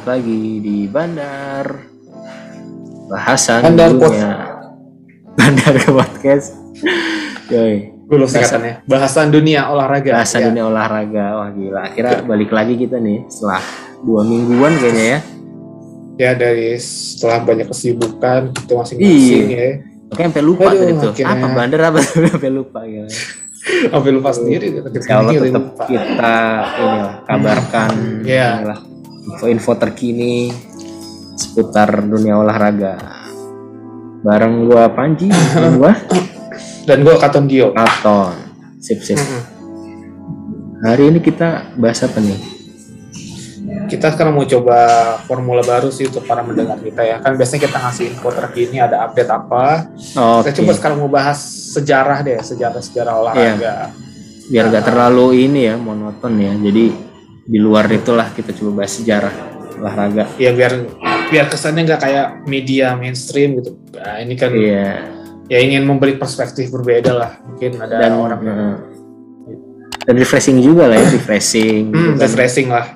balik lagi di Bandar Bahasan Bandar dunia. Bandar Podcast Yoi Dulu singkatannya. Bahasan dunia olahraga. Bahasan Ya. dunia olahraga Wah gila Akhirnya balik lagi kita nih Setelah dua mingguan kayaknya ya Ya dari setelah banyak kesibukan kita masing-masing Iya. ya. Oke sampai lupa Aduh, tadi tuh akhirnya. Apa bandar apa sampai lupa gitu Sampai lupa sendiri. sendiri tetap kita inilah kabarkan Iya. inilah info-info terkini seputar dunia olahraga. Bareng gua Panji, dan gua Dan gue Katon Dio. Katon. Sip sip. Hari ini kita bahas apa nih? Kita sekarang mau coba formula baru sih untuk para mendengar kita ya. Kan biasanya kita ngasih info terkini ada update apa. Oke. Kita coba sekarang mau bahas sejarah deh, sejarah-sejarah olahraga. Biar gak terlalu ini ya monoton ya. Jadi di luar itulah kita coba bahas sejarah olahraga. Ya biar biar kesannya nggak kayak media mainstream gitu. Nah, ini kan Iya. ya ingin memberi perspektif berbeda lah. Mungkin ada Dan orang yang dan refreshing juga lah ya, refreshing. gitu hmm, kan. refreshing lah.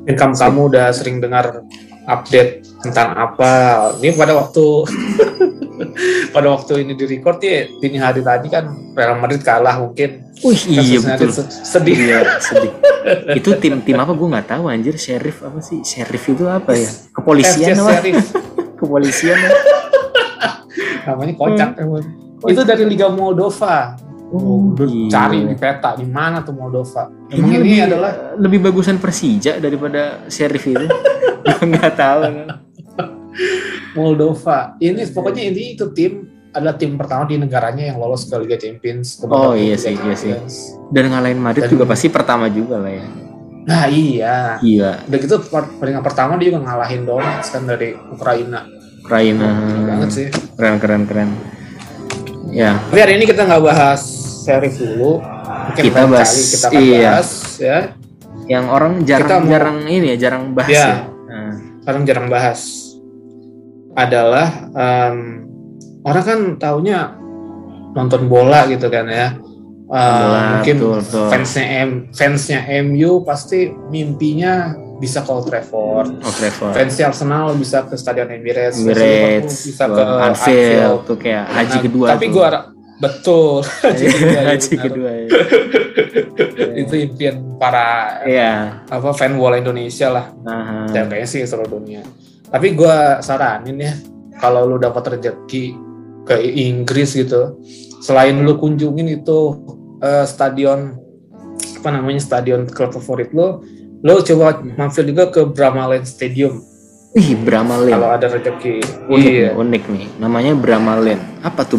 Mungkin kamu, kamu udah sering dengar update tentang apa. Ini pada waktu pada waktu ini di record ya dini hari tadi kan Real Madrid kalah mungkin. Wih iya betul. se- Sedih. Iya sedih. itu tim tim apa gue nggak tahu anjir sheriff apa sih sheriff itu apa ya kepolisian apa kepolisian ya? namanya kocak emang. Itu dari Liga Moldova. Oh, iya. cari di peta di mana tuh Moldova. Emang ini lebih, adalah lebih bagusan Persija daripada sheriff itu nggak tahu kan Moldova. Ini pokoknya ini itu tim adalah tim pertama di negaranya yang lolos ke Liga Champions. ke Oh, iya sih, iya sih. Dan ngalahin Madrid Dan- juga pasti pertama juga lah ya Nah iya. gila Udah gitu per- peringkat pertama dia juga ngalahin Donetsk kan dari Ukraina. Ukraina Keren banget sih. keren keren keren ya Tapi hari ini kita nggak bahas Sheriff dulu. Mungkin Kita bahas- kali kita akan iya. bahas ya. yang orang jarang Kita mau- jarang ini ya jarang bahas Iya. ya, Nah, Sekarang jarang bahas. Adalah em, orang kan taunya nonton bola gitu kan ya. Eh, Bola, mungkin betul, betul. fansnya M, fansnya MU pasti mimpinya bisa ke Old Trafford. oh Trevor Fansnya Arsenal bisa ke Stadion Emirates. Emirates bisa ke Anfield tuh kayak haji Nah, kedua Tapi ra- betul. haji kedua, haji kedua ya. Itu impian para Iya. apa fan bola Indonesia lah. Aha. Dan kayaknya sih seluruh dunia. Tapi gua saranin ya kalau lu dapat rezeki ke Inggris gitu, selain lu kunjungin itu eh, stadion apa namanya stadion klub favorit lu, lu coba mampir juga ke Brahma Lane Stadium Ih, Brahma Lane. kalau ada rezeki. Unik, iya. nih, unik nih. Namanya Brahma Lane. Apa tuh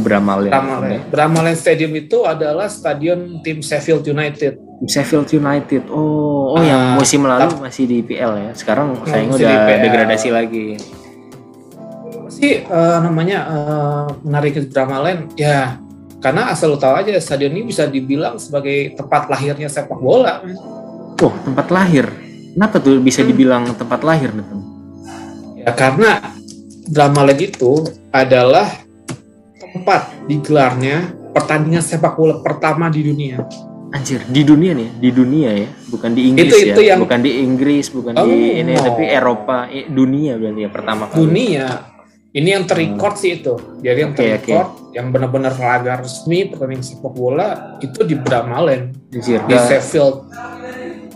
Lane. Brahma Lane Stadium itu adalah stadion tim Sheffield United. Sheffield United. Oh, oh Ah, yang musim lalu tap- masih di PL ya. Sekarang sayangnya masih udah degradasi lagi. sih eh, namanya eh, menarik Lane ya karena asal lu tahu aja stadion ini bisa dibilang sebagai tempat lahirnya sepak bola. Oh, tempat lahir. Kenapa tuh bisa Hmm. dibilang tempat lahir nih? Ya karena Brahma Lane itu adalah tempat digelarnya pertandingan sepak bola pertama di dunia. Anjir, di dunia nih, di dunia ya, bukan di Inggris Itu- ya, itu yang- bukan di Inggris, bukan Oh. di ini, tapi Eropa, eh, dunia berarti ya pertama kali. dunia. Ini yang terrecord sih itu. Jadi yang Oke, terrecord yang benar-benar laga resmi pertandingan sepak bola itu di Brahma Lane Anjir, di Sheffield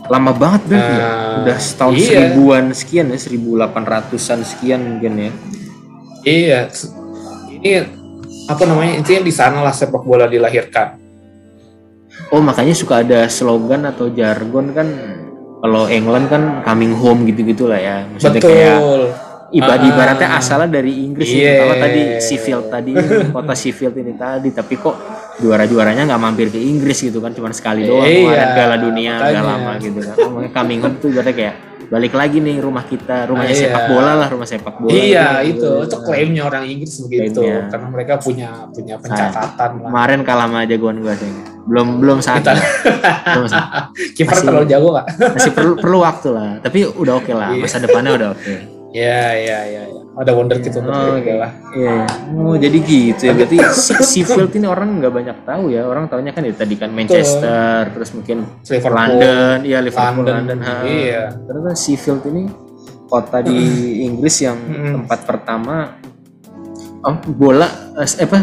lama banget berarti ya. Nah, Udah setahun iya. seribuan sekian ya, seribu delapan ratusan sekian mungkin ya. Iya, ini apa namanya intinya di sana lah sepak bola dilahirkan. Oh makanya suka ada slogan atau jargon kan kalau England kan coming home gitu-gitu lah ya. Maksudnya kayak Betul. ibadah Ah. ibaratnya asalnya dari Inggris Iya. ya. Kalau tadi Sheffield tadi kota Sheffield ini tadi tapi kok juara-juaranya nggak mampir ke Inggris gitu kan cuma sekali doang Iya, kemarin Piala Dunia udah makanya. lama gitu kan. Oh, makanya coming home tuh ibaratnya kayak balik lagi nih rumah kita, rumahnya Iya. sepak bola lah, rumah sepak bola. Iya gitu. itu itu klaimnya orang Inggris begitu Klaimnya. karena mereka punya punya pencatatan lah. Kemarin kalah sama jagoan gua sih. Belum belum saatnya. belum saatnya. Kiper terlalu jago nggak? masih perlu perlu waktu lah tapi udah oke lah Iya. masa depannya udah oke Ya ya ya. ya. Ada wonderkid untuk Oh, oh, oke. lah. Iya, iya. Oh, jadi gitu ya. Berarti Sheffield ini orang nggak banyak tahu ya. Orang taunya kan ya tadi kan Manchester, terus mungkin Liverpool, London, iya Liverpool, London, London. ha. iya. Ternyata Sheffield ini kota di Inggris yang Mm-mm. tempat pertama oh, bola eh, apa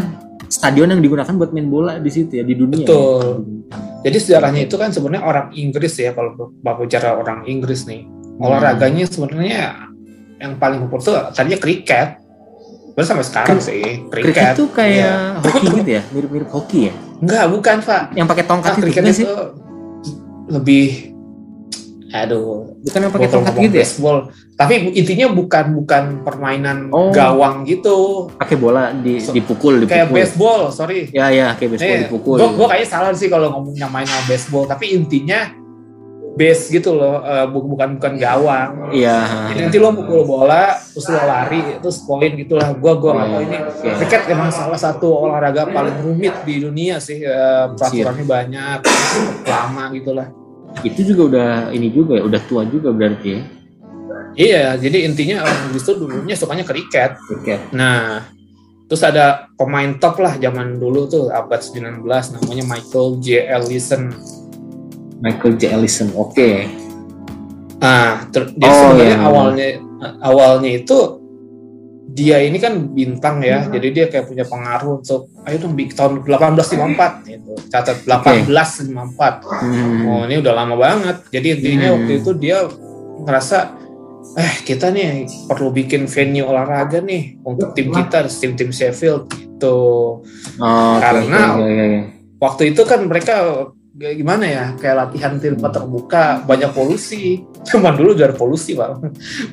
stadion yang digunakan buat main bola di situ ya di dunia. Betul. ya. Jadi sejarahnya itu kan sebenarnya orang Inggris ya kalau bapak bicara orang Inggris nih. Hmm. Olahraganya sebenarnya yang paling populer tuh tadinya kriket. Baru sampai sekarang Kri- sih Kriket kriket. tuh kayak Iya. hoki gitu ya, mirip-mirip hoki ya. Enggak, bukan Pak. Yang pakai tongkat Ah, itu kriket itu sih? lebih aduh Bukan yang pakai tongkat gitu ya? baseball. Tapi intinya bukan bukan permainan Oh. gawang gitu. Pakai bola di So- dipukul, dipukul. Kayak baseball, sorry. Ya ya, kayak baseball Eh, dipukul. Gue gue kayaknya salah sih kalau ngomongnya main sama baseball, tapi intinya base gitu loh, eh, bu- bukan bukan gawang. Iya. Jadi nanti lo pukul bola, terus lo lari, terus poin gitulah. Gue gue nggak tahu ini. Oke. Kriket emang salah satu olahraga paling rumit di dunia sih. Eh, peraturannya banyak, lama gitulah. Itu juga udah ini juga ya, udah tua juga berarti ya. Iya, jadi intinya orang Inggris tuh dulunya sukanya kriket. Kriket. Nah, terus ada pemain top lah zaman dulu tuh abad 19 namanya Michael J. Ellison. Michael J. Ellison. Oke. Nah, ter- dia Oh, sebenarnya iya. awalnya awalnya itu dia ini kan bintang ya, jadi dia kayak punya pengaruh untuk ayo dong big tahun 1854 gitu. Catat 1854. Hmm. Oh, ini udah lama banget. Jadi intinya Hmm. waktu itu dia ngerasa eh kita nih perlu bikin venue olahraga nih untuk tim kita, tim-tim Sheffield gitu. Oh, Karena- oke, oke, oke. waktu itu kan mereka gimana ya? Kayak latihan tempat terbuka banyak polusi. Cuman dulu juga ada polusi pak.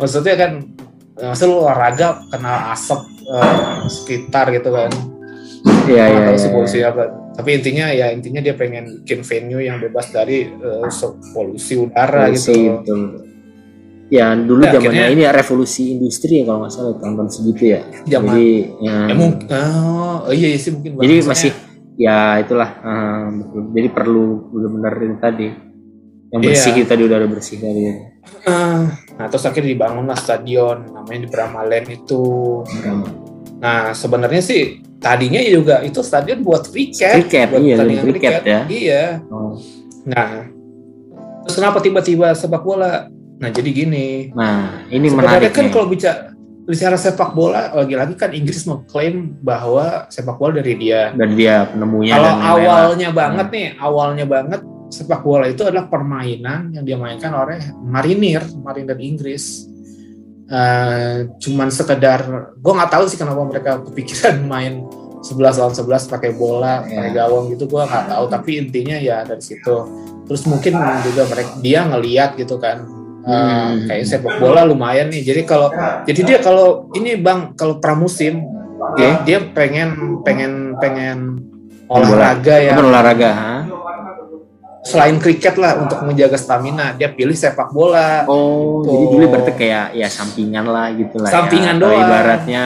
Maksudnya kan maksud lu olahraga kena asap eh, sekitar gitu kan. Iya, iya, tahu iya. sih polusi apa. Tapi intinya ya intinya dia pengen bikin venue yang bebas dari eh, so- polusi udara Polusi, gitu. betul. Ya, dulu Ya, zamannya akhirnya- ini ya revolusi industri ya kalau nggak salah tahun-tahun segitu ya. Zaman- Jadi ya, ya mungkin oh iya sih mungkin jadi masih ya itulah eh, betul. jadi perlu benar-benar itu tadi yang bersih kita di udara bersih tadi Eh, nah terus akhirnya dibangunlah stadion namanya di Brahma Land itu Nah, sebenarnya sih tadinya juga itu stadion buat kriket. Kriket, buat iya, pertandingan kriket ya. Iya. Oh. Nah, terus kenapa tiba-tiba sepak bola? Nah, jadi gini. nah ini Sebenarnya menarik kan nih. kalau bicara bicara sepak bola, lagi-lagi kan Inggris mengklaim bahwa sepak bola dari dia. dan dia penemunya Kalau dan lain-lain lah. awalnya banget nih, awalnya banget sepak bola itu adalah permainan yang dimainkan oleh marinir, marinir Inggris. Eh, cuman sekedar, gue nggak tahu sih kenapa mereka kepikiran main 11 lawan 11 pakai bola, Ya. pakai gawang gitu, gue nggak tahu. Tapi intinya ya dari situ. Terus mungkin juga mereka dia ngeliat gitu kan, Hmm. kayak sepak bola lumayan nih. Jadi kalau, jadi dia kalau ini bang, kalau pramusim, Oke. dia pengen pengen pengen olahraga ya olahraga ha? selain kriket lah untuk menjaga stamina dia pilih sepak bola oh Tuh. jadi dulu berarti kayak ya sampingan lah gitu lah Sampingan ya. Doang. ibaratnya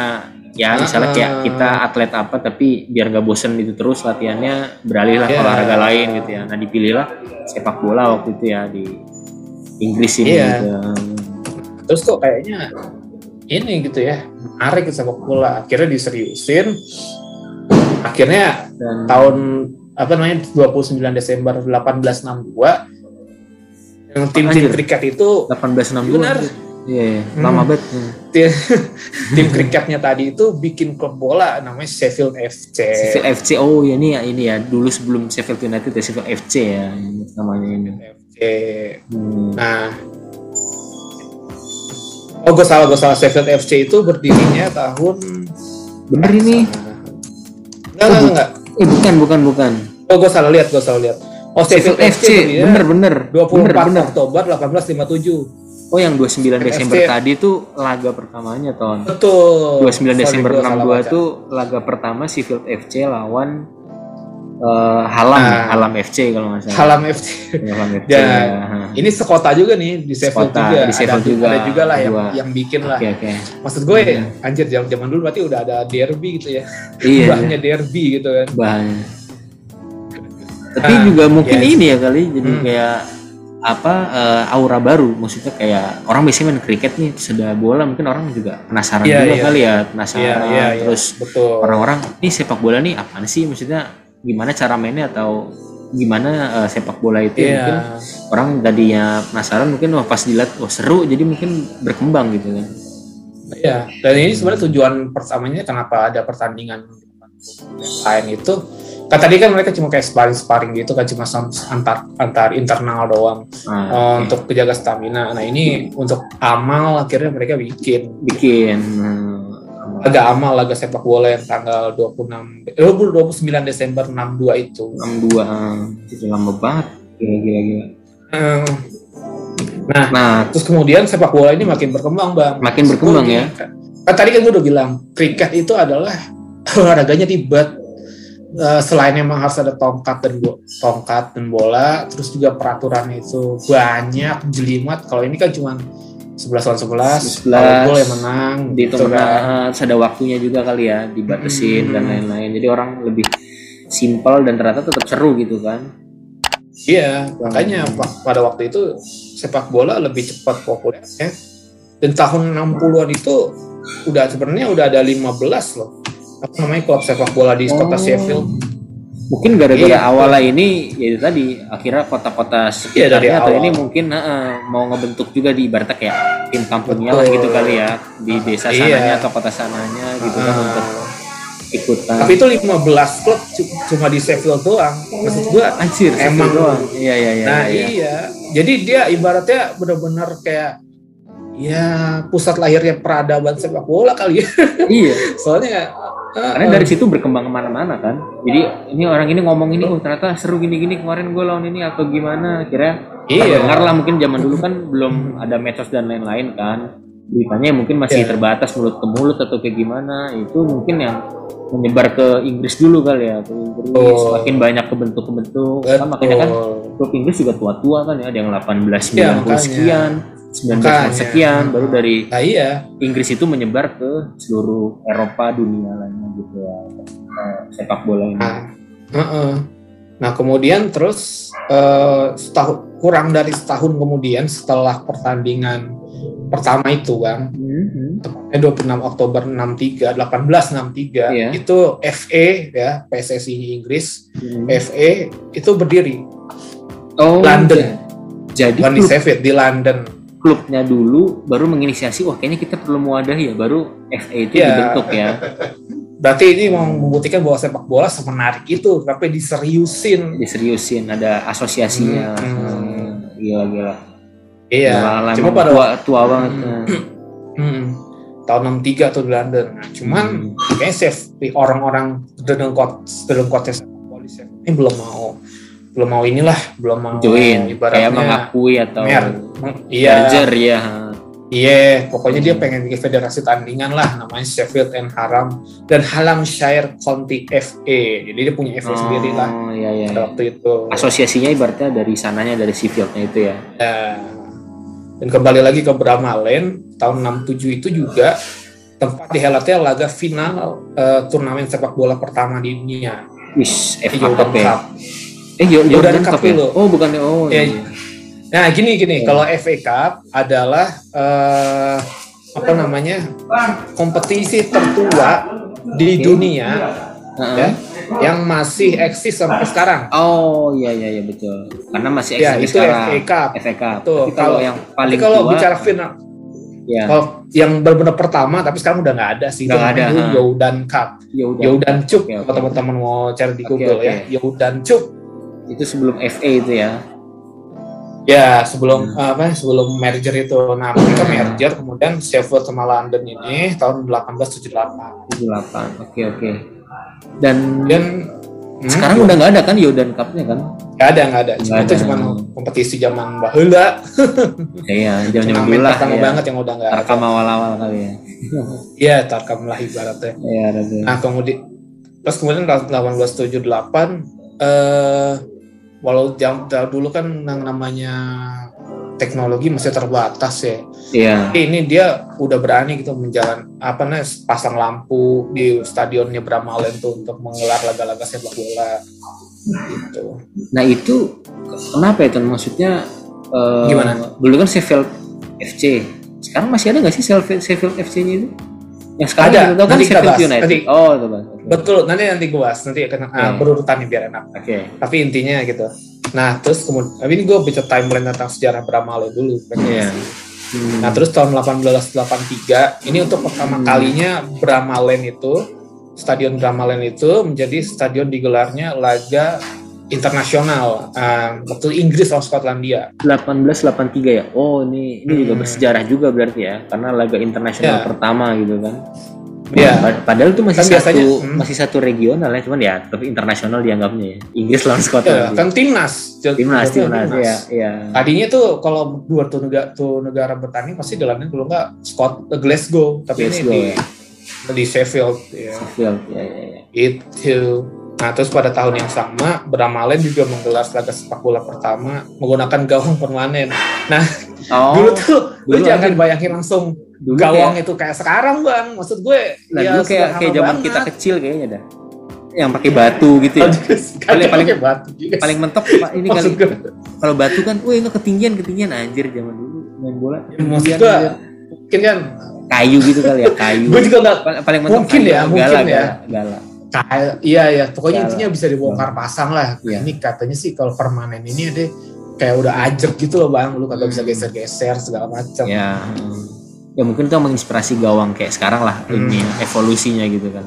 ya misalnya kayak Ah. kita atlet apa tapi biar nggak bosen itu terus latihannya beralih lah ke Iya. olahraga lain gitu ya nah dipilihlah sepak bola waktu itu ya di Inggris ini Iya. gitu. terus kok kayaknya ini gitu ya menarik sepak bola akhirnya diseriusin akhirnya dan tahun apa namanya 29 Desember 1862 yang tim-tim kriket itu 1862 Benar. iya iya. Hmm. lama banget Hmm. tim, tim kriketnya tadi itu bikin klub bola namanya Sheffield FC Sheffield FC oh ya ini ya ini ya dulu sebelum Sheffield United ya Sheffield FC ya namanya ini FC Hmm. Nah, oh gue salah, gue salah. Sheffield FC itu berdirinya tahun bener ini Enggak, enggak, enggak. eh bukan bukan bukan Oh, gue salah lihat, gue salah lihat. Oh, Sheffield FC berdirinya bener bener 24 bener bener Oktober 1857. oh yang 29 Desember FC. tadi tuh laga pertamanya ton Betul. 29 Sorry, Desember gua salah 62 baca. tuh laga pertama Sheffield FC lawan eh, Halam Ah. Halam FC kalau nggak salah Halam FC. Halam FC ya. Ini sekota juga nih di Sekota, juga. di Sheffield ada, juga. ada juga lah yang Dua. yang bikin lah. oke Maksud gue, Hmm. anjir zaman zaman dulu berarti udah ada derby gitu ya. iya Bahannya derby gitu kan. bahannya tapi Ah, juga mungkin yes. ini ya kali jadi Hmm. kayak apa eh, aura baru maksudnya kayak orang biasanya main kriket nih ada bola mungkin orang juga penasaran Iya, juga iya. kali ya penasaran Iya, iya, iya. terus betul. orang-orang ini sepak bola nih apaan sih maksudnya gimana cara mainnya atau gimana eh, sepak bola itu Iya. mungkin orang tadinya penasaran mungkin wah pas dilihat wah seru jadi mungkin berkembang gitu kan Iya, dan ini sebenarnya tujuan pertamanya kenapa ada pertandingan lain itu kan tadi kan mereka cuma kayak sparring-sparring gitu kan cuma antar antar internal doang Nah, eh, oke. untuk menjaga stamina. Nah ini untuk amal akhirnya mereka bikin bikin eh, laga amal laga sepak bola yang tanggal 26 eh, 29 Desember 62 itu. 62 eh, itu lama banget gila gila gila Eh, Nah, nah terus kemudian sepak bola ini makin berkembang bang. Makin berkembang, ya. Kan tadi kan gue udah bilang kriket itu adalah olahraganya ribet. Eh, selain emang harus ada tongkat dan bo- tongkat dan bola, terus juga peraturannya itu banyak jelimet. Kalau ini kan cuma 11 lawan 11, 11, kalau gol yang menang, di gitu kan. tengah terus ada waktunya juga kali ya dibatasin Hmm. dan lain-lain jadi orang lebih simpel dan ternyata tetap seru gitu kan Iya, makanya pa- pada waktu itu sepak bola lebih cepat populer ya. Dan tahun 60-an itu udah sebenarnya udah ada 15 loh. Apa namanya klub sepak bola di kota Oh. Sheffield. Mungkin gara-gara Iya. awalnya ini ya itu tadi akhirnya kota-kota Iya, sekitarnya atau awal. ini mungkin eh, mau ngebentuk juga di ibaratnya kayak tim kampungnya lah gitu kali ya di desa Iya. sananya atau kota sananya gitu kan Ah. untuk ikutan Tapi itu 15 klub cu- cuma di Sheffield doang. Maksud gua anjir Emang. doang iya iya iya nah iya. iya. Jadi dia ibaratnya benar-benar kayak ya pusat lahirnya peradaban sepak bola kali ya. iya Soalnya karena dari situ berkembang ke mana-mana kan? Jadi ini orang ini ngomong ini oh ternyata seru gini-gini kemarin gue lawan ini atau gimana? Kira Iya. terdengar lah mungkin zaman dulu kan belum ada medsos dan lain-lain kan? Beritanya mungkin masih Iya. terbatas mulut ke mulut atau kayak gimana. Itu mungkin yang menyebar ke Inggris dulu kali ya ke Inggris. Oh. makin banyak ke bentuk-bentuk. Kan makanya kan klub Inggris juga tua-tua kan ya ada yang 1890 Iya, makanya. sekian 19 Makanya. sekian baru dari Nah iya, Inggris itu menyebar ke seluruh Eropa dunia lainnya gitu ya eh, sepak bola ini. Nah, heeh. nah kemudian terus eh, setahun kurang dari setahun kemudian setelah pertandingan pertama itu bang, Mhm. tepatnya 26 Oktober 63, 1863 Iya. itu FA ya PSSI Inggris Mhm. FA itu berdiri Oh, London. Jadi di London. Klubnya dulu baru menginisiasi wah kayaknya kita perlu mewadahi ya baru FA itu Iya. dibentuk ya. Berarti ini mau membuktikan bahwa sepak bola semenarik itu, tapi diseriusin. Diseriusin ada asosiasinya. Hmm. Hmm, Gila gila. Iya. Gila, Cuma pada tua, tua banget. Hmm. Hmm, tahun 63 tuh di London. Nah, cuman Hmm. kayaknya safety orang-orang dedengkot dedengkotnya sepak bola ini belum mau belum mau inilah, belum mau join ibaratnya kayak mengakui atau mer- iya, merger ya. iya, pokoknya dia pengen bikin federasi tandingan lah, namanya Sheffield and Haram dan Halamshire County FA. Jadi dia punya FA sendiri lah Oh, iya iya. pada waktu itu. Asosiasinya ibaratnya dari sananya dari si fieldnya itu ya. Ya. Dan kembali lagi ke Brahma Lane tahun 67 itu juga tempat dihelatnya laga final eh, turnamen sepak bola pertama di dunia Wis, FA Cup ya. Eh, Jordan, Cup ya? dulu. Oh, bukan oh. Ya, iya. Nah gini gini, Ya. kalau FA Cup adalah eh, apa namanya kompetisi tertua di dunia Heeh. ya, yang masih eksis sampai sekarang. Oh, iya iya iya betul. Karena masih Ya eksis itu sekarang. FA Cup. FA Cup. Tuh, Tapi kalau kalau- yang Tapi paling kalau tua, bicara final, ya, kalau yang benar-benar pertama, tapi sekarang udah nggak ada sih. Nggak Itu ada, ha. Jordan Cup. ya udah. Yodan Cup oke. kalau teman-teman mau cari di Google oke. ya Yodan Cup Itu sebelum FA itu ya. Ya sebelum Hmm. apa sebelum merger itu nah mereka merger kemudian Sheffield sama London ini tahun 1878 78. Oke oke. Dan dan hmm, sekarang udah nggak ada kan Jordan Cup-nya kan? nggak ada nggak ada cuma itu cuma kompetisi zaman bahula Iya, zaman-zaman turnamen dulu lah. ya. banget yang udah nggak ada Tarkam awal-awal kali ya. iya tarkam lah ibaratnya Iya, ada. Nah kemudian terus kemudian tahun 1878 eh walau jam dulu kan yang namanya teknologi masih terbatas ya. Iya. Tapi ini dia udah berani gitu menjalan apa nih pasang lampu di stadionnya Bramalen tuh untuk menggelar laga-laga sepak bola gitu. Nah itu kenapa itu maksudnya Eh, Gimana? Dulu kan Sheffield FC. Sekarang masih ada nggak sih Sheffield FC-nya itu? Yang sekarang Ada, kita kan nanti kita Sheffield bahas, United. nanti. Oh, itu Bang. Oke. Betul, nanti nanti gue bahas, nanti akan ah, Oke. berurutan nih biar enak. Oke. Tapi intinya gitu. Nah, terus kemudian, tapi ini gue baca timeline tentang sejarah Bramale dulu. Iya. Hmm. Nah, terus tahun 1883, ini untuk pertama Hmm. kalinya Bramalen itu, Stadion Bramalen itu menjadi stadion digelarnya laga internasional uh, waktu Inggris lawan Skotlandia. 1883 ya. Oh, ini ini juga Hmm. bersejarah juga berarti ya, karena laga internasional Ya. pertama gitu kan. Iya. Pad- Padahal itu masih Kan biasanya, satu hmm. masih satu regional ya, cuman ya tapi internasional dianggapnya ya. Inggris lawan Ya, Scotland. kan timnas. Timnas, jadi timnas ya, ya. Tadinya tuh kalau dua tuh negara, tuh negara bertanding pasti dalamnya kalau nggak Scott eh, Glasgow, tapi Glasgow, ini ya. di, di Sheffield ya. Sheffield, ya, ya, ya. Itu. Nah, terus pada tahun yang sama, Bramalen juga menggelar laga sepak bola pertama menggunakan gawang permanen. Nah, Oh, dulu tuh lu dulu jangan ada- bayangin langsung dulu gawang kayak, itu kayak sekarang, Bang. Maksud gue nah, ya dulu kayak kayak zaman banget. kita kecil kayaknya dah. Yang pakai batu gitu ya. Paling Paling- batu juga. Paling mentok Pak, ini kali. Maksud Kalau batu kan, wah ini ketinggian ketinggian anjir zaman dulu main bola. maksud ketinggian, gue mungkin kan kayu gitu kali ya, kayu. gue juga nggak paling, paling mentok Mungkin kayu, ya, mungkin gala, ya. Gala, gala. Kayak iya ya pokoknya Salah. intinya bisa dibongkar pasang lah Iya. ini katanya sih kalau permanen ini ada kayak udah ajek gitu loh bang lu kagak bisa Hmm. geser-geser segala macam Ya. hmm. Ya mungkin itu menginspirasi gawang kayak sekarang lah Hmm. ini evolusinya gitu kan.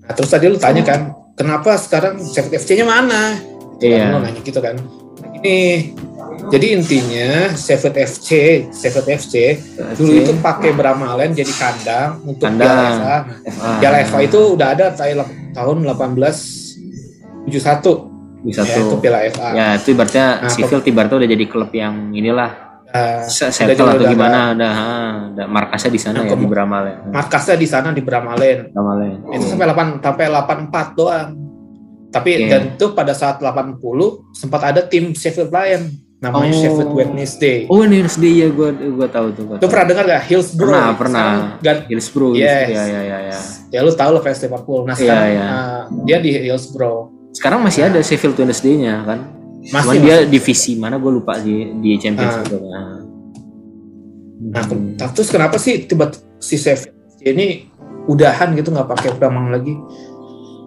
nah terus tadi lu tanya kan kenapa sekarang Sheffield FC-nya mana Iya. lu nanya gitu kan Nah, ini jadi intinya Sheffield FC Sheffield FC dulu itu pakai Bramalen jadi kandang untuk Kandang. Piala FA. Nah. Piala FA itu udah ada tahun tahun 1871 bisa ya, itu. Piala FA. Ya itu ibaratnya Nah, Sheffield ibaratnya udah jadi klub yang inilah Nah, se- udah settle atau udah gimana udah ha, ada markasnya di sana Nah, ya di kemu- Bramal ya. markasnya di sana di Bramalen. Bramalen. Itu sampai 8 sampai 84 doang. Tapi Oke. dan itu pada saat 80 sempat ada tim Sheffield Lion namanya Oh. Sheffield Wednesday. Oh Wednesday ya gua gua tahu tuh. Gua Lu tahu. pernah dengar gak Hillsborough? Pernah, pernah. Sekarang gan- Hillsborough. Yes. Ya ya ya ya. ya lu tahu lah fans Liverpool. Nah Iya, sekarang iya. uh, dia di Hillsborough. Sekarang masih ada Sheffield Wednesday-nya kan. Masih Cuman dia divisi mana gue lupa di di Champions Ah. itu. Nah. Nah, Hmm. ke- terus kenapa sih tiba si Sheffield ini udahan gitu nggak pakai Bramang lagi?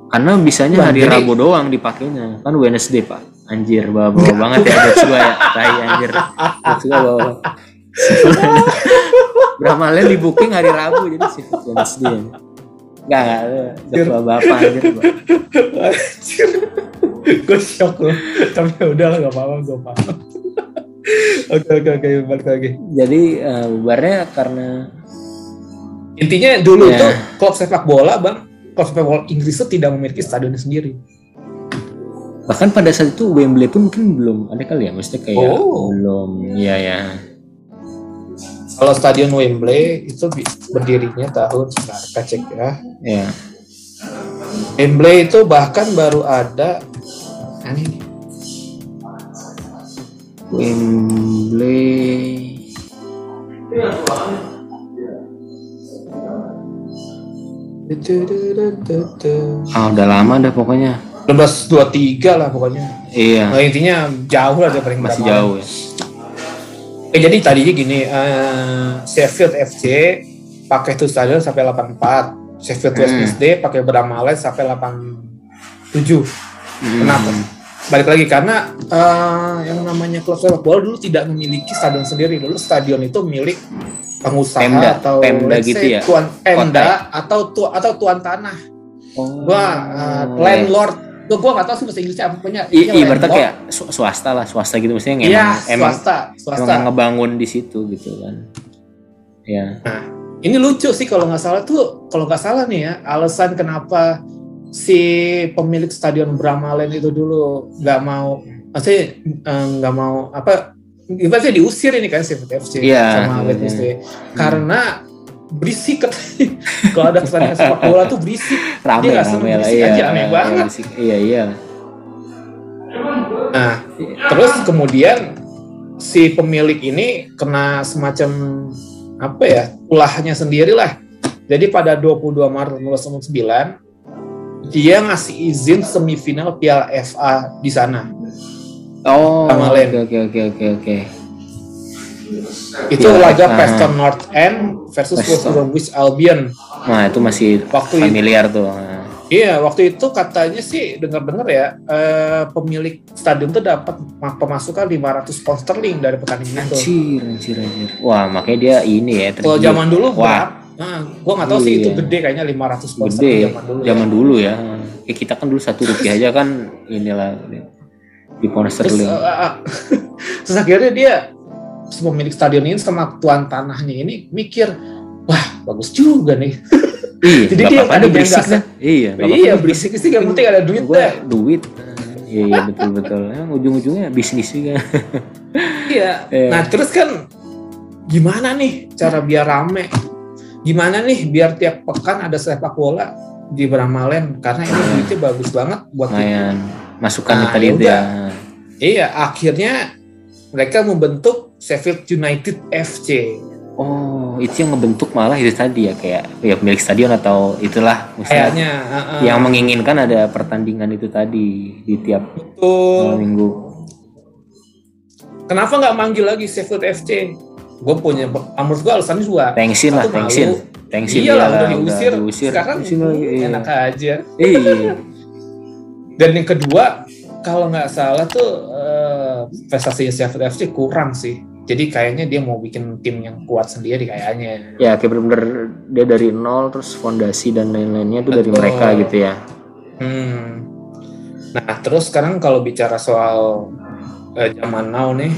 Karena bisanya Bang, hari jadi- Rabu doang dipakainya. Kan Wednesday, Pak. Anjir, bawa-bawa banget ya jokes gua ya. Tai anjir. Jokes gua bawa. Bramalen di booking hari Rabu jadi Sheffield Wednesday. Enggak, enggak. Jokes bapak anjir. Pak. gue shock loh tapi ya udah lah gak apa-apa gue paham oke oke oke balik lagi Jadi eh, bubarnya karena intinya dulu Ya. tuh klub sepak bola bang klub sepak bola Inggris itu tidak memiliki stadion sendiri bahkan pada saat itu Wembley pun mungkin belum ada kali ya maksudnya kayak Oh. belum ya ya kalau stadion Wembley itu berdirinya tahun sebentar cek ya. Ya Wembley itu bahkan baru ada nah, ini? Nih. Wembley ah udah lama dah pokoknya 1923 lah pokoknya iya nah, intinya jauh lah dari paling masih jauh ya Eh, jadi tadinya gini, eh, Sheffield FC pakai itu stadion sampai 84, Sheffield Hmm. Wednesday pakai Bramalen sampai 87. Hmm. Kenapa? Balik lagi karena eh, yang namanya klub sepak bola dulu tidak memiliki stadion sendiri. Dulu stadion itu milik pengusaha Pemda, atau Pemda gitu ya? tuan Pemda atau tu, atau tuan tanah. Oh. Gua eh, landlord. Gua gua nggak tahu sih bahasa Inggrisnya apa punya. I, ibaratnya kayak swasta lah swasta gitu maksudnya yang Iya, emang emang, swasta, swasta. emang ngebangun di situ gitu kan. Ya Ini lucu sih kalau nggak salah tuh, kalau nggak salah nih ya, alasan kenapa si pemilik stadion Bramalen itu dulu nggak mau, maksudnya eh, nggak mau apa, ibaratnya diusir ini kan si FC Iya, sama iya, Wednesday, karena berisik katanya. kalau ada pertandingan sepak bola tuh berisik. rame Dia nggak seneng rame lah berisik iya aja, aneh iya, banget. berisik. iya iya Nah, terus kemudian si pemilik ini kena semacam apa ya ulahnya sendiri lah. Jadi pada 22 Maret 1999 dia ngasih izin semifinal Piala FA di sana. Oh, oke oke oke oke. Itu Iya, laga ah. Preston North End versus West. Bromwich Albion. Nah, itu masih Waktu itu- familiar tuh. Nah. Iya, waktu itu katanya sih dengar-dengar ya eh, pemilik stadion tuh dapat ma- pemasukan 500 pound sterling dari pertandingan itu. Anjir, anjir, anjir. Wah, makanya dia ini ya. Kalau zaman dulu Wah, berapa? Nah, gua nggak tahu sih itu Iya. gede kayaknya 500 pound gede sterling zaman dulu. ya. zaman dulu ya. Kayak kita kan dulu satu rupiah aja kan inilah di pound Terus, sterling. eh, eh, terus akhirnya dia pemilik stadion ini sama tuan tanahnya ini mikir, wah bagus juga nih. Iya, Jadi dia ada berisik dah. Iya, iya berisik sih yang penting ada duit deh. duit. Iya, iya betul betul. Ya, ujung-ujungnya bisnis juga. Iya. Iya. Nah terus kan gimana nih cara biar rame? Gimana nih biar tiap pekan ada sepak bola di Bramalen karena ini duitnya bagus banget buat. Lumayan masukan Nah, tadi yaudah. ya. Iya, akhirnya mereka membentuk Sheffield United FC. Oh, itu yang ngebentuk malah itu tadi ya kayak ya pemilik stadion atau itulah misalnya Kayaknya uh-uh. yang menginginkan ada pertandingan itu tadi di tiap Betul. minggu. Kenapa nggak manggil lagi Sheffield FC? Gue punya, menurut gue alasannya dua. Thanksin lah, thanksin. Thanksin Iya lah, iyalah, udah diusir. diusir. Sekarang Diusir lagi, iya. enak aja. Iya. Dan yang kedua, kalau nggak salah tuh eh, prestasinya Sheffield FC kurang sih. Jadi kayaknya dia mau bikin tim yang kuat sendiri kayaknya. Ya kayak bener-bener dia dari nol terus fondasi dan lain-lainnya itu dari mereka gitu ya. Hmm. Nah, terus sekarang kalau bicara soal eh, zaman now nih,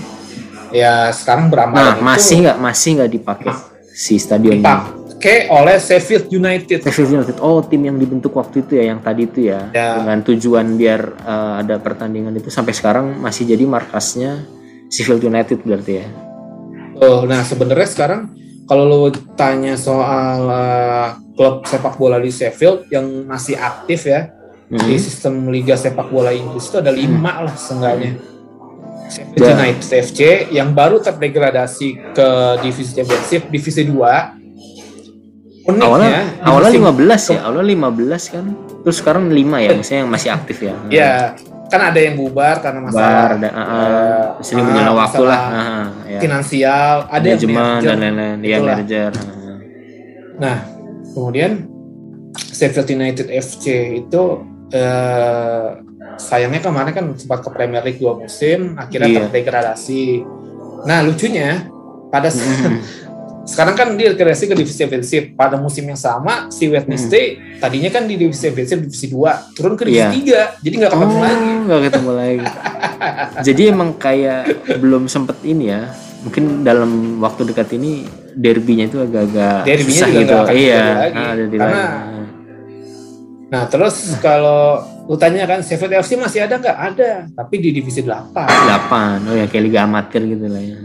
ya sekarang beramal Nah, masih nggak masih nggak dipakai si stadion ini. Dipakai oleh Sheffield United. Sheffield United. Oh, tim yang dibentuk waktu itu ya, yang tadi itu ya, Ya. dengan tujuan biar eh, ada pertandingan itu sampai sekarang masih jadi markasnya Sheffield United berarti ya. Oh, nah sebenarnya sekarang kalau lo tanya soal eh, klub sepak bola di Sheffield yang masih aktif ya Hmm. di sistem liga sepak bola Inggris itu ada lima lah seenggaknya. Sheffield Ya. United FC yang baru terdegradasi ke divisi championship divisi 2 uniknya Awalnya di awalnya musim- 15 ya, awalnya 15 kan. Terus sekarang 5 ya, maksudnya yang masih aktif ya. ya kan ada yang bubar karena masalah dan uh, eh, sering menjelang waktu lah. Ah, ya. finansial ada yang Manajemen dan lain-lain, ya Itulah. manajer. ah. Nah, kemudian Sheffield United FC itu eh, sayangnya kemarin kan sempat ke Premier League dua musim, akhirnya Iya. terdegradasi. Nah, lucunya pada s- Hmm. sekarang kan dia degradasi ke divisi championship. Pada musim yang sama si Wednesday tadinya kan di divisi championship divisi 2, turun ke divisi Hmm. Iya. 3. Jadi nggak ketemu Oh, lagi. nggak ketemu lagi. Jadi emang kayak belum sempet ini ya. Mungkin dalam waktu dekat ini derbynya itu agak-agak Derbynya susah juga gitu. akan Iya, lagi. ah, derby Karena lagi. Nah, terus kalau lu tanya kan Sheffield FC masih ada nggak? Ada, tapi di divisi 8. 8. Oh ya kayak liga amatir gitu lah ya.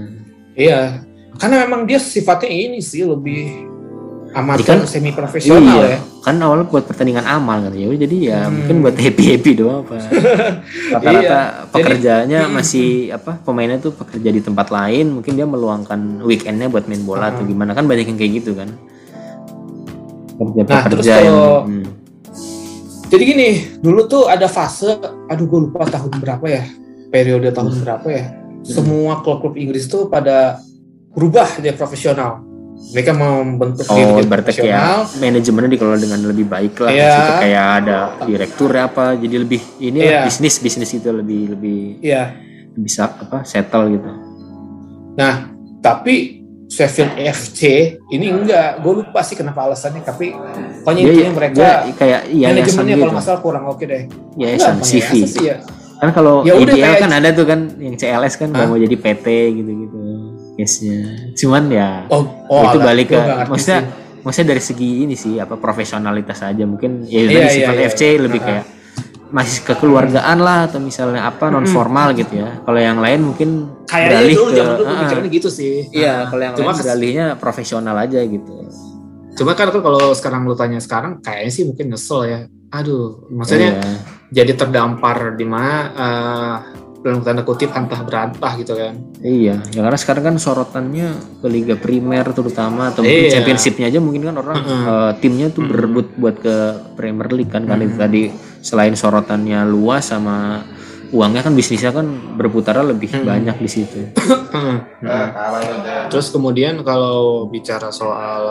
Iya, karena memang dia sifatnya ini sih lebih amatir Jadi kan- semi profesional iya, ya. kan awalnya buat pertandingan amal kan ya. Jadi ya Hmm. mungkin buat happy-happy doang apa. Rata-rata Iya, pekerjaannya hmm. masih apa? Pemainnya tuh pekerja di tempat lain, mungkin dia meluangkan weekendnya buat main bola atau Hmm. gimana kan banyak yang kayak gitu kan. Kerja Nah, terus pekerja yang kalau- hmm. Jadi gini, dulu tuh ada fase, aduh gue lupa tahun berapa ya, periode tahun Hmm. berapa ya. Semua klub-klub Inggris tuh pada berubah jadi profesional. Mereka mau membentuk diri Oh, berarti profesional. kayak manajemennya dikelola dengan lebih baik lah. Situ kayak ada direktur apa, jadi lebih ini lah, Iya. bisnis bisnis itu lebih lebih Iya. bisa apa settle gitu. Nah, tapi Sheffield FC ini enggak, gue lupa sih kenapa alasannya, tapi pokoknya Dia, intinya mereka dia kayak yayasan manajemennya gitu. kalau nggak salah kurang oke deh. Yayasan Enggak, CV. ya. Kan kalau Ya udah kayak- kan ada tuh kan yang CLS kan nggak mau jadi PT gitu-gitu case-nya. Cuman ya Oh, oh itu balik ke maksudnya sih. maksudnya dari segi ini sih apa profesionalitas aja mungkin ya Iya, dari iya, sifat iya, FC iya. lebih Ah. kayak masih kekeluargaan lah atau misalnya apa non formal gitu ya. Kalau yang lain mungkin kayaknya dulu ke zaman dulu ah, gitu sih. Iya, Nah, kalau yang cuma lain beralihnya profesional aja gitu. Cuma kan kalau sekarang lu tanya sekarang kayaknya sih mungkin nyesel ya. Aduh, maksudnya Iya. jadi terdampar di mana eh, dalam tanda kutip antah berantah gitu kan. Iya, ya karena sekarang kan sorotannya ke Liga Primer terutama atau mungkin Iya. Championship-nya aja mungkin kan orang Mm-mm. eh, timnya tuh Mm-mm. berebut buat ke Premier League kan itu Mm-mm. tadi selain sorotannya luas sama uangnya kan bisnisnya kan berputar lebih Hmm. banyak di situ. Hmm. Terus kemudian kalau bicara soal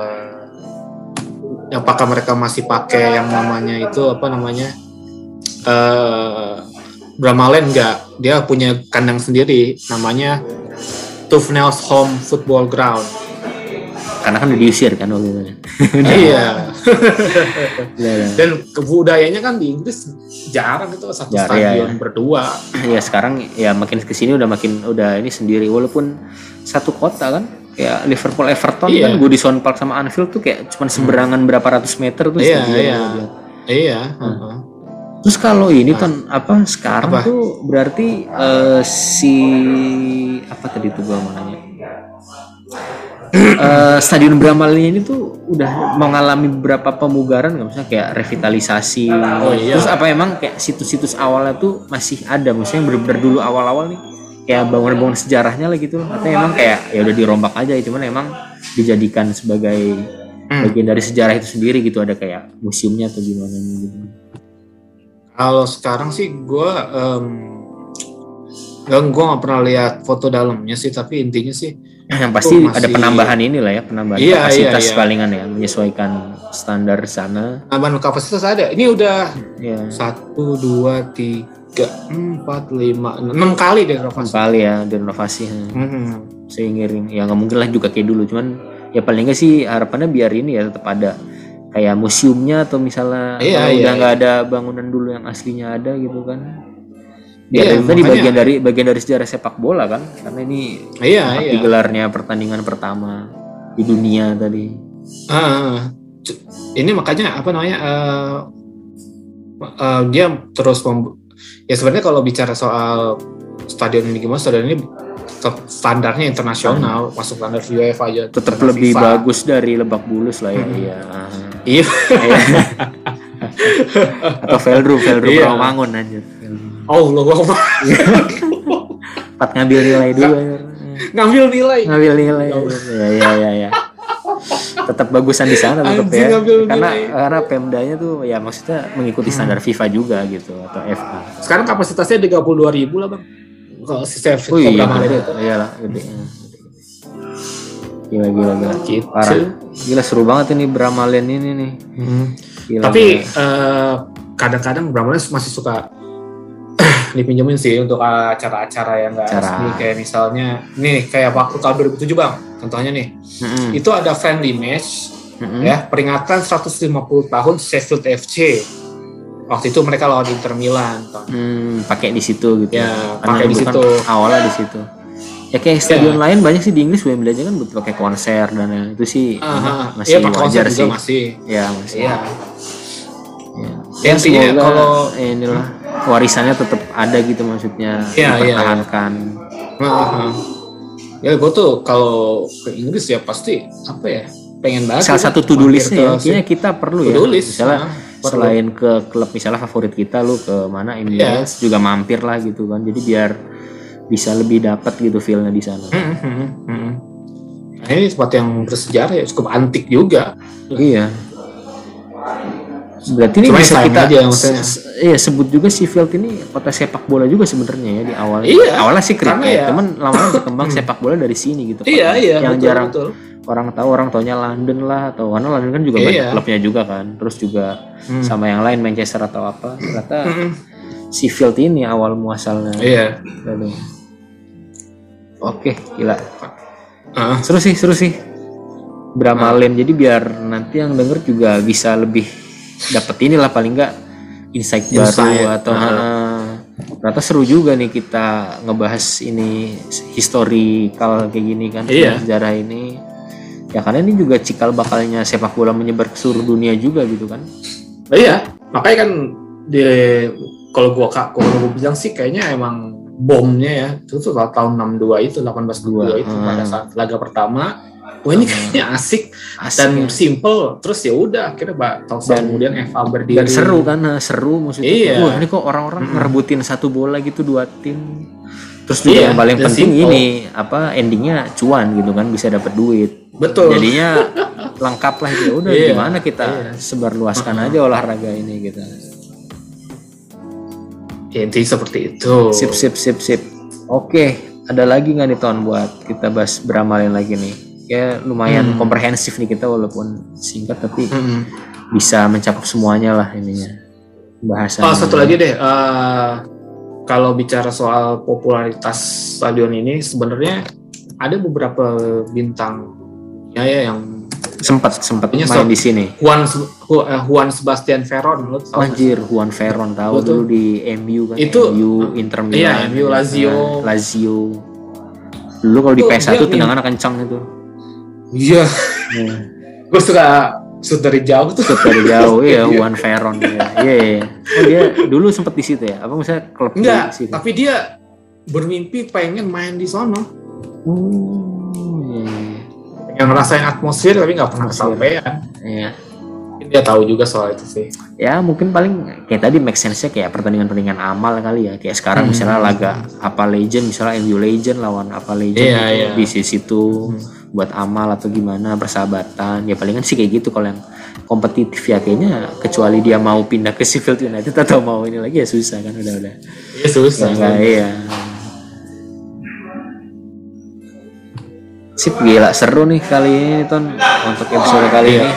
eh, apakah mereka masih pakai yang namanya itu apa namanya eh Bramalen enggak, dia punya kandang sendiri namanya Tufnel's Home Football Ground. Karena kan udah diusir kan waktu itu. iya. Iya, iya. Dan kebudayanya kan di Inggris jarang itu satu iya, stadion iya. berdua. ya sekarang ya makin ke sini udah makin udah ini sendiri walaupun satu kota kan kayak Liverpool Everton Iya. kan Goodison Park sama Anfield tuh kayak cuma seberangan berapa ratus meter tuh Iya, iya. dia. Iya. Hmm. heeh. Terus kalau ini kan apa sekarang Apa? tuh berarti eh, si apa tadi tuh gua mau nanya. Eh, Stadion Bramali ini tuh udah mengalami beberapa pemugaran nggak misalnya kayak revitalisasi. Oh, iya. Terus apa emang kayak situs-situs awalnya tuh masih ada maksudnya yang bener-bener dulu awal-awal nih kayak bangunan-bangunan sejarahnya lah gitu atau emang kayak ya udah dirombak aja cuman emang dijadikan sebagai Hmm. bagian dari sejarah itu sendiri gitu ada kayak museumnya atau gimana gitu. Kalau sekarang sih gue nggak gue nggak pernah lihat foto dalamnya sih, tapi intinya sih yang pasti masih- ada penambahan inilah ya penambahan Iya, kapasitas iya, iya. palingan ya menyesuaikan standar sana tambahan kapasitas ada. Ini udah ya satu, dua, tiga, empat, lima, enam kali deh renovasi. kali ya direnovasi ya. Hmm. seiring ya nggak mungkin lah juga kayak dulu cuman ya paling nggak sih harapannya biar ini ya tetap ada kayak museumnya atau misalnya Iya, iya, udah nggak iya. ada bangunan dulu yang aslinya ada gitu kan biar Iya, itu tadi bagian dari bagian dari sejarah sepak bola kan karena ini Iya, iya. digelarnya pertandingan pertama di dunia tadi Ah, c- ini makanya apa namanya? eh, eh, dia terus ya sebenarnya kalau bicara soal stadion ini gimana, stadion ini standarnya internasional, masuk standar UEFA aja. tetap lebih FIFA. bagus dari Lebak Bulus lah ya Hmm. iya Iya. Iya. atau Veldrum Veldrum Iya. Rawamangun anjir Oh, lo empat ngambil nilai dulu ngambil nilai. ngambil nilai Ya ya ya ya ya tetap bagusan di sana tetap ya karena nilai. karena Pemdanya tuh ya maksudnya mengikuti standar FIFA juga gitu atau FA Sekarang kapasitasnya 32 ribu lah bang. Kalau si Sevilla oh iya Cobra Malin gede itu. Gila gila gila Gitu. parah gila seru banget ini Bramalen ini nih Gila, Tapi eh, kadang-kadang Bramalen masih suka dipinjemin sih untuk acara-acara yang enggak Acara. resmi kayak misalnya nih kayak waktu tahun 2007 bang contohnya nih Mm-mm. itu ada friendly match Mm-mm. ya peringatan 150 tahun Sheffield FC waktu itu mereka lawan Inter Milan. Hmm, pakai di situ gitu. Ya, pakai di kan situ. awalnya di situ. Ya kayak stadion lain banyak sih di Inggris Wembley aja kan buat pakai konser dan itu sih Aha, masih konser wajar sih. masih Ya masih. iya Ya. Ya, intinya semoga kalau- inilah warisannya tetap ada gitu maksudnya Iya, iya, dipertahankan. Heeh. ya gue tuh kalau ke Inggris ya pasti apa ya pengen banget Salah satu to-do listnya ya, kayaknya kita perlu ya. list. Misalnya Nah, perlu. selain ke klub misalnya favorit kita lu ke mana Iya. MLS juga mampir lah gitu kan. Jadi biar bisa lebih dapat gitu feelnya di sana. Hmm, hmm, hmm, hmm. Nah, ini tempat yang bersejarah ya cukup antik juga. Iya. Berarti ini Cuma bisa kita aja maksudnya. se- iya sebut juga Sheffield ini kota sepak bola juga sebenarnya ya di awal. Iya, Awalnya sih kriket, ya- cuman lama-lama berkembang sepak bola dari sini gitu. Iya iya. Yang betul, jarang betul. orang tahu orang taunya London lah atau karena London kan juga Iya. banyak klubnya juga kan. Terus juga Hmm. sama yang lain Manchester atau apa. Ternyata Hmm, Sheffield ini awal muasalnya. Iya. Lalu. Oke, gila. Ah, Seru sih, seru sih. Bramalen jadi biar nanti yang denger juga bisa lebih dapet inilah paling enggak insight, Insight, baru atau ah, ternyata seru juga nih kita ngebahas ini historical kayak gini kan Iya. sejarah ini ya karena ini juga cikal bakalnya sepak bola menyebar ke seluruh dunia juga gitu kan iya. Makanya kan di kalau gua kak kalau gua bilang sih kayaknya emang bomnya ya itu tuh tahun 62 itu 1862 itu Hmm. pada saat laga pertama wah ini kayaknya asik asik dan ya. simple terus ya udah akhirnya mbak tahun Dan- kemudian Eva berdiri dan seru kan nah, seru maksudnya Iya. wah ini kok orang-orang ngerebutin satu bola gitu dua tim terus juga Iya, yang paling penting simple. ini apa endingnya cuan gitu kan bisa dapat duit betul jadinya lengkap lah ya udah Iya, gimana kita iya. sebarluaskan Mm-mm. aja olahraga ini gitu Ya, intinya seperti itu. Sip sip sip sip. Oke, ada lagi nggak nih tahun buat kita bahas beramalin lagi nih? Ya lumayan Hmm. komprehensif nih kita walaupun singkat tapi Mm-mm. bisa mencakup semuanya lah ininya bahasan. Oh, satu lagi deh. eh, kalau bicara soal popularitas stadion ini, sebenarnya ada beberapa bintang ya, ya yang sempat sempat main so- di sini. Juan Ju- eh, Juan Sebastian Veron, lo tau? Anjir, Juan Ferron tahu Betul. dulu di MU kan. Itu- MU Inter Milan. Iya, MU, Lazio. Nah, Lazio. Dulu kalau di Itu PS1 dia tendangan kencang itu. Iya, Iya. gue suka shoot dari jauh tuh. Shoot dari jauh ya Iya. Juan Ferron ya. Iya, iya. Oh, dia dulu sempat di situ ya. Apa misalnya klub di Enggak, situ? tapi dia bermimpi pengen main di sono. Iya. Pengen ngerasain atmosfer tapi nggak pernah kesampaian. Iya. Mungkin Dia tahu juga soal itu sih. Ya mungkin paling kayak tadi make sense-nya kayak pertandingan-pertandingan amal kali ya. Kayak sekarang Hmm. misalnya laga apa legend, misalnya MU legend lawan apa legend Iya, gitu, iya. di sisi itu Hmm. buat amal atau gimana persahabatan. Ya palingan sih kayak gitu kalau yang kompetitif ya kayaknya kecuali dia mau pindah ke Sheffield United atau mau ini lagi ya susah kan udah udah. Iya susah. Enggak, iya. Sip gila seru nih kali ini Ton untuk episode kali Iya. ini.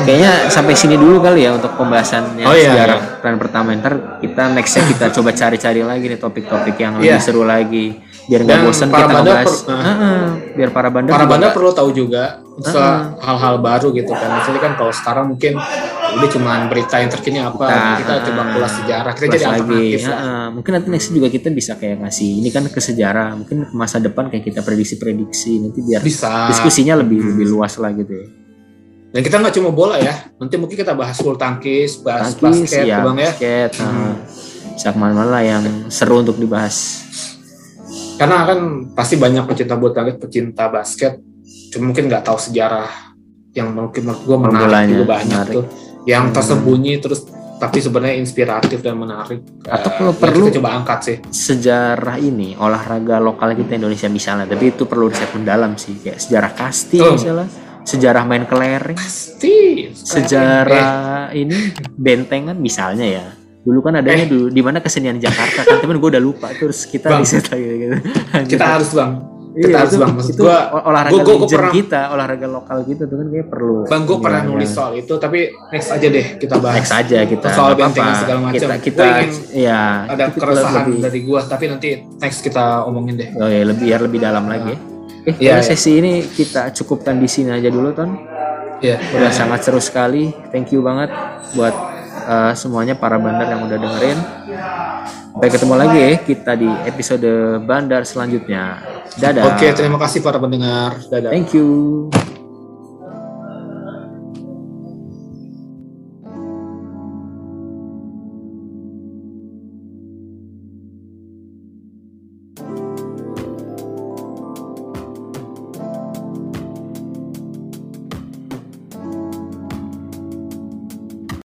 Kayaknya sampai sini dulu kali ya untuk pembahasan yang Oh, iya, sejarah iya. plan pertama ntar kita nextnya kita coba cari-cari lagi nih topik-topik yang lebih Iya. seru lagi biar nggak bosan kita ngebahas. per- nah. Heeh, biar para bandar Para juga banda nggak- perlu tahu juga soal Ah. hal-hal baru gitu kan. Maksudnya kan kalau sekarang mungkin udah cuma berita yang terkini apa, Kita, kita, coba ah, kulas sejarah, kita jadi lagi lah. Heeh, mungkin nanti next juga kita bisa kayak ngasih ini kan ke sejarah mungkin ke masa depan kayak kita prediksi-prediksi nanti biar Bisa. diskusinya lebih Hmm. lebih luas lah gitu ya. Dan kita nggak cuma bola ya. Nanti mungkin kita bahas full tangkis, bahas Tangkis, basket, ya, bang ya. basket, Hmm. nah, bisa ke mana-mana lah yang seru untuk dibahas. Karena kan pasti banyak pecinta bulu tangkis, pecinta basket, cuma mungkin nggak tahu sejarah yang mungkin menurut gue menarik Permulanya, juga banyak menarik. tuh. Yang Hmm. tersembunyi terus tapi sebenarnya inspiratif dan menarik. Atau Eh, kalau yang perlu- kita coba angkat sih. Sejarah ini olahraga lokal kita Indonesia misalnya, tapi itu perlu riset mendalam sih, kayak sejarah kasti Betul. misalnya, sejarah main kelereng, Pasti. Eh, sejarah ini bentengan misalnya ya. Dulu kan adanya Eh. dulu di mana kesenian Jakarta kan, temen gue udah lupa terus kita Bang. riset lagi gitu. kita harus bang. Iya, kita harus itu- bang. Maksud itu gua, ol- olahraga gua- gua- gua pernah- kita, olahraga lokal kita tuh kan kayak perlu. bang gue pernah nulis soal itu, tapi next aja deh kita bahas. next aja kita Soal bentengan segala macam. kita Gua kita ingin ya Ada kita keresahan lebih, dari gua, tapi nanti next kita omongin deh. oh ya lebih biar lebih dalam lagi ya. Eh, Iya, kayaknya iya. sesi ini kita cukupkan di sini aja dulu Ton. Iya. Udah sangat seru sekali. Thank you banget buat uh, semuanya para bandar yang udah dengerin. Sampai ketemu lagi ya kita di episode bandar selanjutnya. Dadah. Oke, terima kasih para pendengar. Dadah. Thank you.